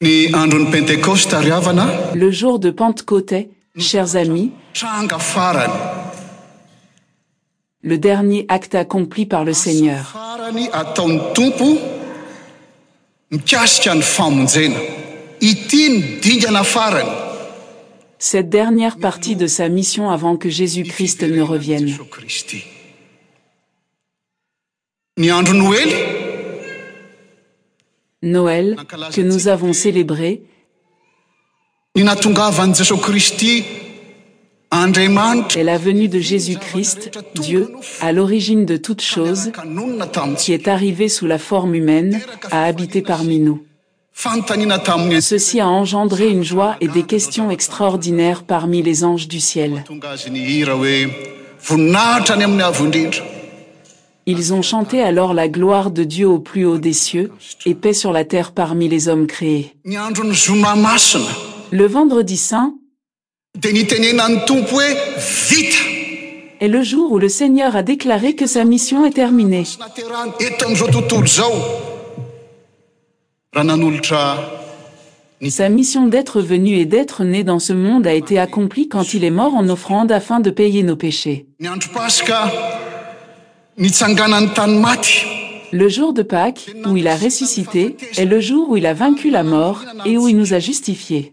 tle jour de pantecote chers amisle dernier acte accompli par le seigneuricette dernière partie de sa mission avant que jésus-christ ne revienne noël que nous avons célébré ni natongava jo cris elle a venu de jésus-christ dieu à l'origine de toute chose qui est arrivée sous la forme humaine a habité parmi nous ceci a engendré une joie et des questions extraordinaires parmi les anges du ciel ils ont chanté alors la gloire de dieu au plus haut des cieux et paix sur la terre parmi les hommes créés le vendredi saint est le jour où le seigneur a déclaré que sa mission est terminée sa mission d'être venue et d'être née dans ce monde a été accomplie quand il est mort en offrande afin de payer nos péchés le jour de pâque où il a ressuscitéest le jour où il a vaincu la mort et où il nous a justifiéle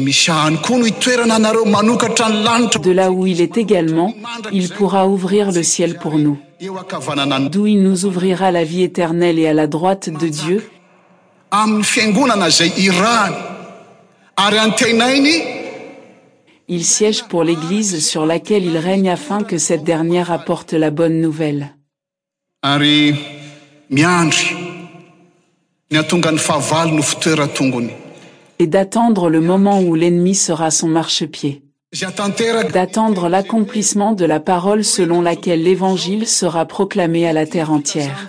misyano itorana an ao l de là où il est également il pourra ouvrir le ciel pour nous d'où il nous ouvrira la vie éternelle et à la droite de dieu aminny fiangonana zay iran ary antenainy il siège pour l'église sur laquelle il règne afin que cette dernière apporte la bonne nouvelle ary miandry ny atonga ny fahaval no ftoratongony d'attendre le moment où l'ennemi sera son marchepied d'attendre l'accomplissement de la parole selon laquelle l'évangile sera proclamé à la terre entière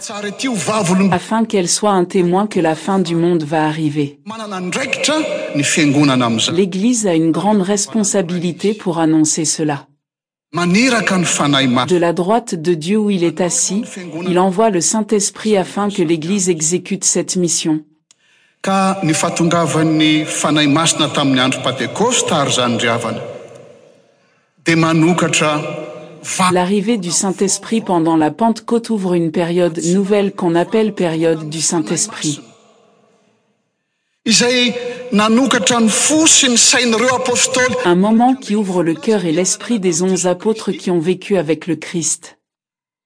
afin qu'elle soit un témoin que la fin du monde va arriver l'église a une grande responsabilité pour annoncer cela de la droite de dieu où il est assis il envoie le saint-esprit afin que l'église exécute cette mission ny fatongavany fanay masina tamin'ny andro pantécoste aryzanyriavana de manokatra l'arrivée du saint-esprit pendant la pantecôte ouvre une période nouvelle qu'on appelle période du saint-esprit izay nanokatra ny fosiny sainreo apostole un moment qui ouvre le cœur et l'esprit des one apôtres qui ont vécu avec le christ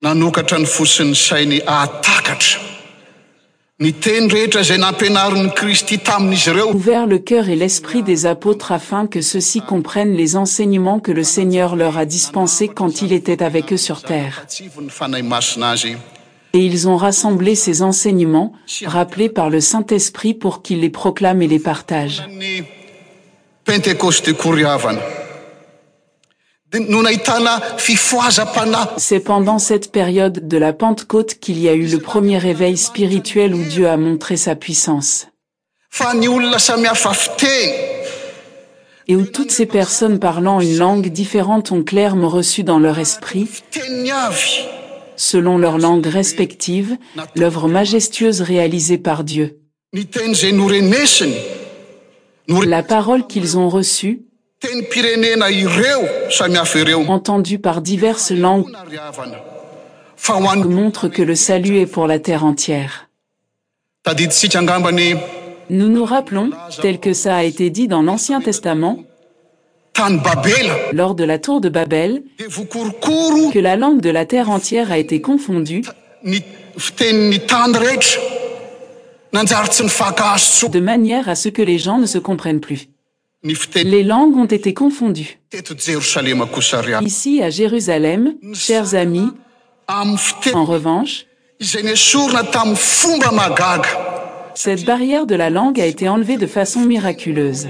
nanokatra ny fosiny sainy atakatra n tt rristiaouvert le cœur et l'esprit des apôtres afin que ceux-ci comprennent les enseignements que le seigneur leur a dispensés quand il était avec eux sur terre et ils ont rassemblé ces enseignements rappelés par le saint-esprit pour qu'il les proclame et les partagee c'est pendant cette période de la pantecôte qu'il y a eu le premier réveil spirituel où dieu a montré sa puissance et où toutes ces personnes parlant une langue différente ont clerme reçu dans leur esprit selon leur langue respective l'œuvre majestueuse réalisée par dieula parole qu'ils ont reçue entendus par diverses languesmontre que le salut est pour la terre entière nous nous rappelons tel que ça a été dit dans l'ancien testamentlors de la tour de babel que la langue de la terre entière a été confondue de manière à ce que les gens ne se comprennent plus les langues ont été confondues ici à jérusalem chers amisen revanche cette barrière de la langue a été enlevée de façon miraculeuse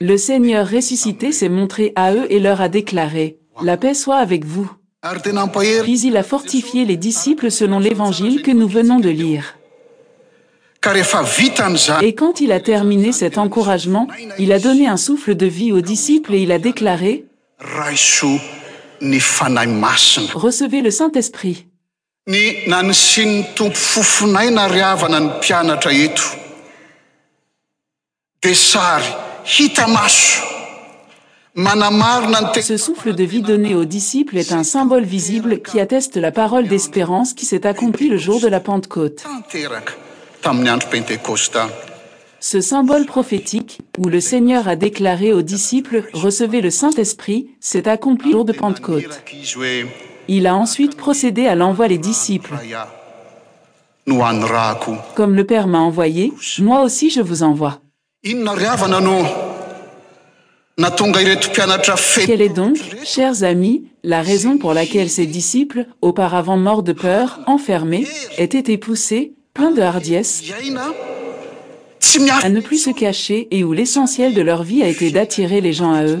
le seigneur ressuscité s'est montré à eux et leur a déclaré la paix soit avec vous puis il a fortifié les disciples selon l'évangile que nous venons de lire et quand il a terminé cet encouragement il a donné un souffle de vie aux disciples et il a déclaré rso ni fanamasna recevez le saint-esprit nanisintom fofninnnnmnce souffle de vie donné au disciples est un symbole visible qui atteste la parole despérance qui s'est accompli le jour de la pentecôtece symbole prophétique où le seigneur a déclaré au disciples recever le saint-esprit s'est accompi le jour de pentecôte il a ensuite procédé à l'envoi des disciples comme le père m'a envoyé moi aussi je vous envoieelle est donc chers amis la raison pour laquelle ces disciples auparavant morts de peur enfermés est été poussés plein de hardiesse à ne plus se cacher et où l'essentiel de leur vie a été d'attirer les gens à eux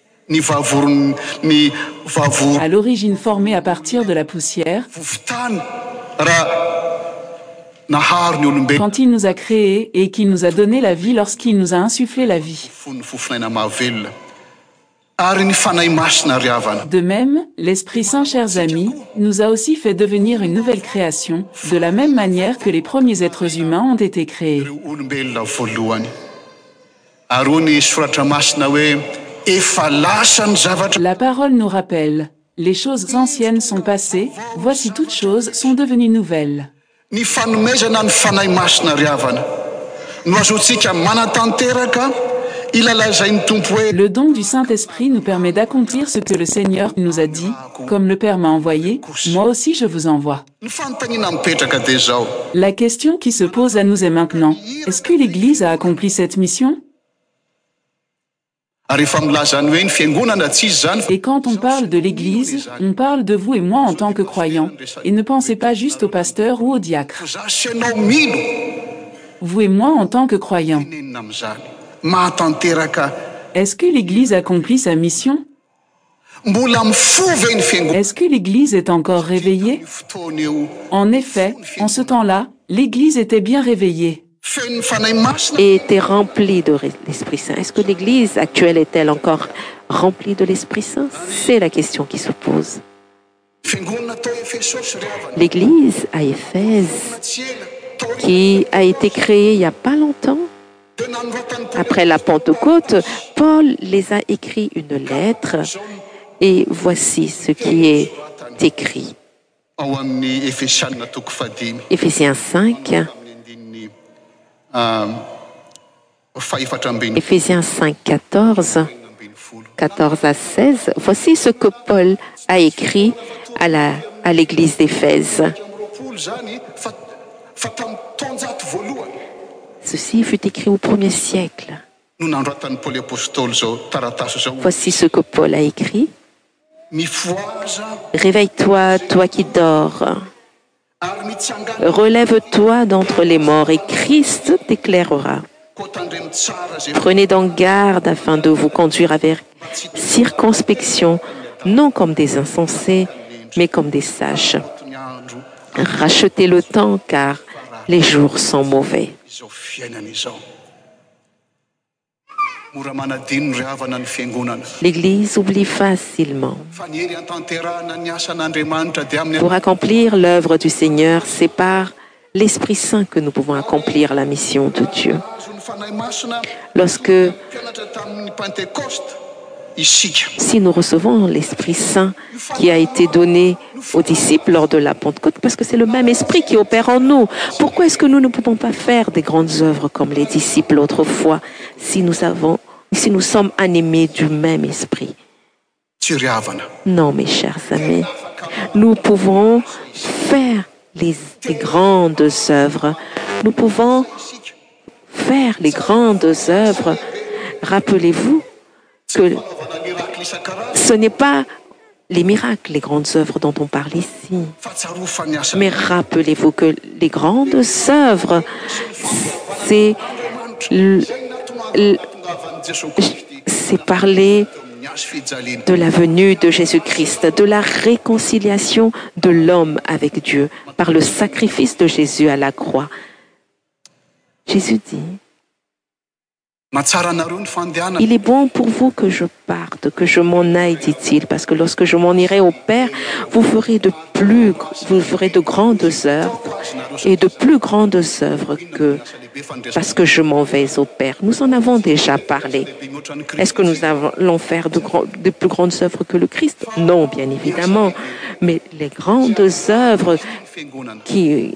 à l'origine formée à partir de la poussière harolquand il nous a créés et qu'il nous a donné la vie lorsqu'il nous a insufflé la vief fofnaina mavela ar ni fanaimasna riavana de même l'esprit saint chers amis nous a aussi fait devenir une nouvelle création de la même manière que les premiers êtres humains ont été créésolombelna voloany ar où ni soratra masina oe efa lasa n ava la parole nous rappelle les choses anciennes sont passées voici toutes choses sont devenues nouvelles ny fanomezana ny fanai masna riavana noazotsika manatanteraka illazai n tompo le don du saint-esprit nous permet d'accomplir ce que le seigneur nous a dit comme le père m'a envoyé moi aussi je vous envoienfanotanina mpetraka de zao la question qui se pose à nous est maintenantest-ce que l'église a accompli cette mission et quand on parle de l'église on parle de vous et moi en tant que croyant et ne pensez pas juste au pasteur ou au diacre vous et moi en tant que croyant est-ce que l'église accomplit sa mission est-ce que l'église est encore réveillée en effet en ce temps-là l'église était bien réveillée e état remplie de l'esprit saint est-ce que l'église actuelle est-elle encore remplie de l'esprit saint c'est la question qui se pose l'église à éphèse qui a été créée il 'y a pas longtemps après la pentecôte paul les a écrits une lettre et voici ce qui est écritphsien éphsien 5và xv voici ce que paul a écrit à l'église d'éphèse ceci fut écrit au premier sièclevoici ce que paul a écrit réveille-toi toi qui dort relève-toi d'entre les morts et christ déclairera prenez donc garde afin de vous conduire avec circonspection non comme des insensés mais comme des sages rachetez le temps car les jours sont mauvais l'église oublie facilementpour accomplir l'œuvre du seigneur c'est par l'esprit saint que nous pouvons accomplir la mission de dieulorsque si nous recevons l'esprit saint qui a été donné iipllors de la pante côte parce que c'est le même esprit qui opère en nous pourquoi est-ce que nous ne pouvons pas faire de grandes œuvres comme les disciples autrefois si nous avons si nous sommes animés du même esprit non mes chers amis nous pouvons faire les grandes œuvres nous pouvons faire les grandes œuvres rappelez-vous que ce n'est pas lesmiracles les grandes œuvres dont on parle ici mais rappelez-vous que les grandes œuvres c'est parler de la venue de jésus-christ de la réconciliation de l'homme avec dieu par le sacrifice de jésus à la croix jésus dit il est bon pour vous que je parte que je m'en aille dit-il parce que lorsque je m'en irai au père vovous ferez de grandes œuvres et de plus grandes œuvres que parce que je m'en vais au père nous en avons déjà parlé est-ce que nous allons faire de plus grandes œuvres que le christ non bien évidemment mais les grandes œuvres qui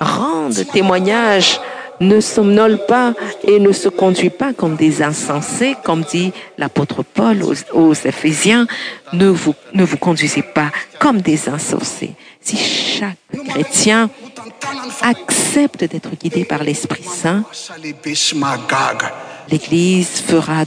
rende témoignage ne somnole pas et ne se conduit pas comme des insensés comme dit l'apôtre paul aux éphésiens ne vous conduisez pas comme des insensés si chaque chrétien accepte d'être guidé par l'esprit saint l'église feal'esprit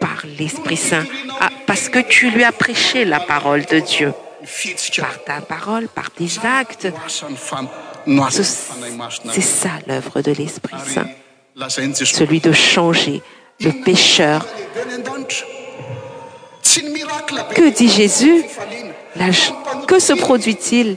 par l'esprit saint ah, parce que tu lui as prêché la parole de dieu par ta parole par des actesc'est ça l'œuvre de l'esprit saint celui de changer le pécheur dit sus que se produit-il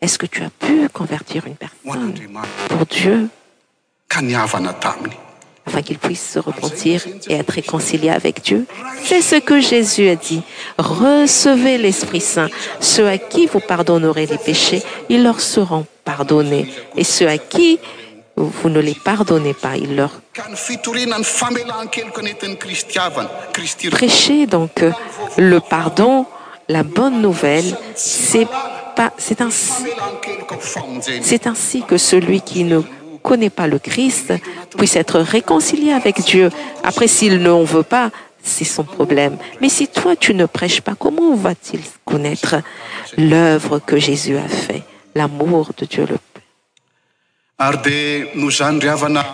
est-ce que tu as pu convertir une personne pour dieu afin qu'ils puissent se repentir et être réconcilié avec dieu c'est ce que jésus a dit recevez l'esprit saint ceux à qui vous pardonnerez les péchés ils leur seront pardonnés et ceux à qui vous ne les pardonnez pas illeurprêchez donc euh, le pardon la bonne nouvelle c'est ainsi que celui qui ne connaît pas le christ puisse être réconcilié avec dieu après s'il non veut pas c'est son problème mais si toi tu ne prêches pas comment va-t-il connaître l'œuvre que jésus a fait l'amour de dieule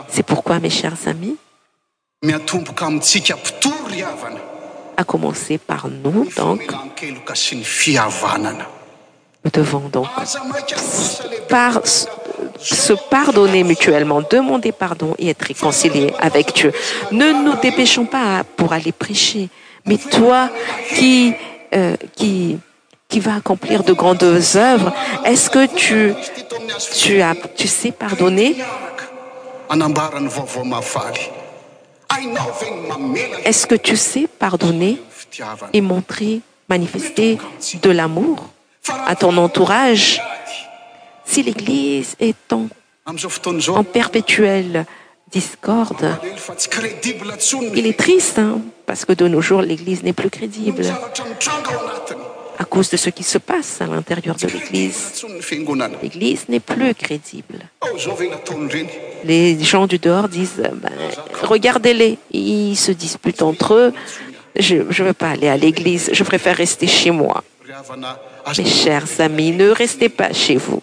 c'est pourquoi mes chers amis à commencer par nous doncnous devons donc ar se pardonner mutuellement demander pardon et être réconcilié avec dieu ne nous dépêchons pas pour aller prêcher mais toi qi euh, qi va accomplir de grandes œuvres es-ce qe utu sais pardonne est-ce que tu sais pardonner et montrer manifester de l'amour à ton entourage si l'église est n en perpétuelle discorde il est triste parce que de nos jours l'église n'est plus crédible ece qui se passe à l'intérieur de l'églisel'église n'est plus crédible les gens du dehors disent euh, regardez les ils se disputent entre eux je veux pas aller à l'église je préfère rester chez moi mes chers amis ne restez pas chez vous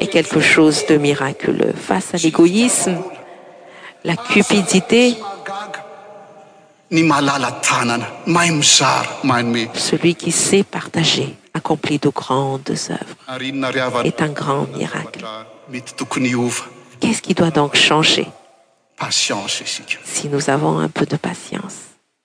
est quelque chose de miraculeux face à l'égoïsme la cupidité ny mlala tanan celui qui sait partage accompli de grandes œuvresest un grand mirae ceqi doit donc changer si nous avons un peu de patience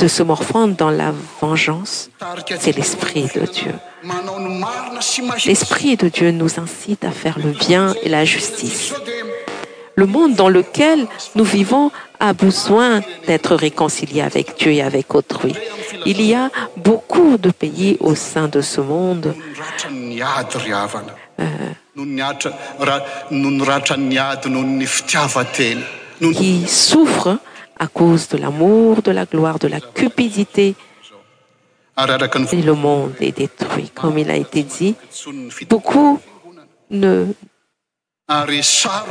de se morphande dans la vengeance c'est l'esprit de dieu l'esprit de dieu nous incite à faire le bien et la justice le monde dans lequel nous vivons à besoin d'être réconciliés avec dieu et avec autrui il y a beaucoup de pays au sein de ce monde euh. qui souffrent à cause de l'amour de la gloire de la cupidité le monde est détruit comme il a été dit beaucoup ne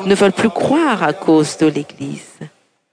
veulent plus croire à cause de l'église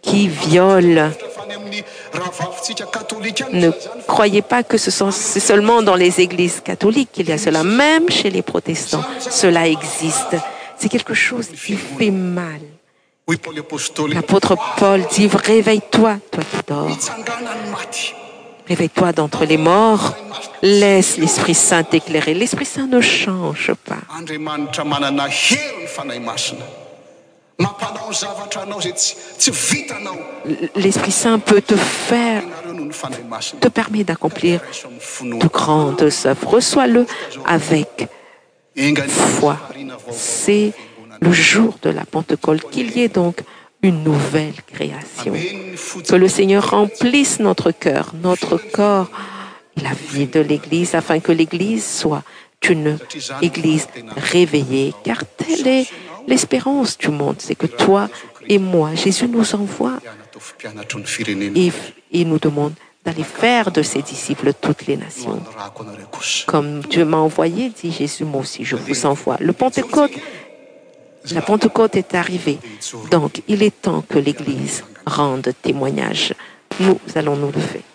qui violent ne croyez pas que c'est seulement dans les églises catholiques qu'il y a cela même chez les protestants cela existe c'est quelque chose qui fait mallapôtre paul dit réveille-toi toi i dors réveille toi d'entre les morts laisse l'esprit saint téclairer l'esprit saint ne change pas l'esprit saint peut te permetr d'accomplir de grandes œuvres reçois le avec foi c'est le jour de la pontecolle qu'il y ast donc nouvellecréation que le seigneur remplisse notre cœur notre corps la vie de l'église afin que l'église soit une église réveillée car telle est l'espérance du monde c'est que toi et moi jésus nous envoie il nous demande d'aller faire de ses disciples toutes les nations comme dieu m'as envoyé dit jésus moi aussi je vous envoie le pentecôte la ponte côte est arrivée donc il est temps que l'église rende témoignage nous allons nous le faire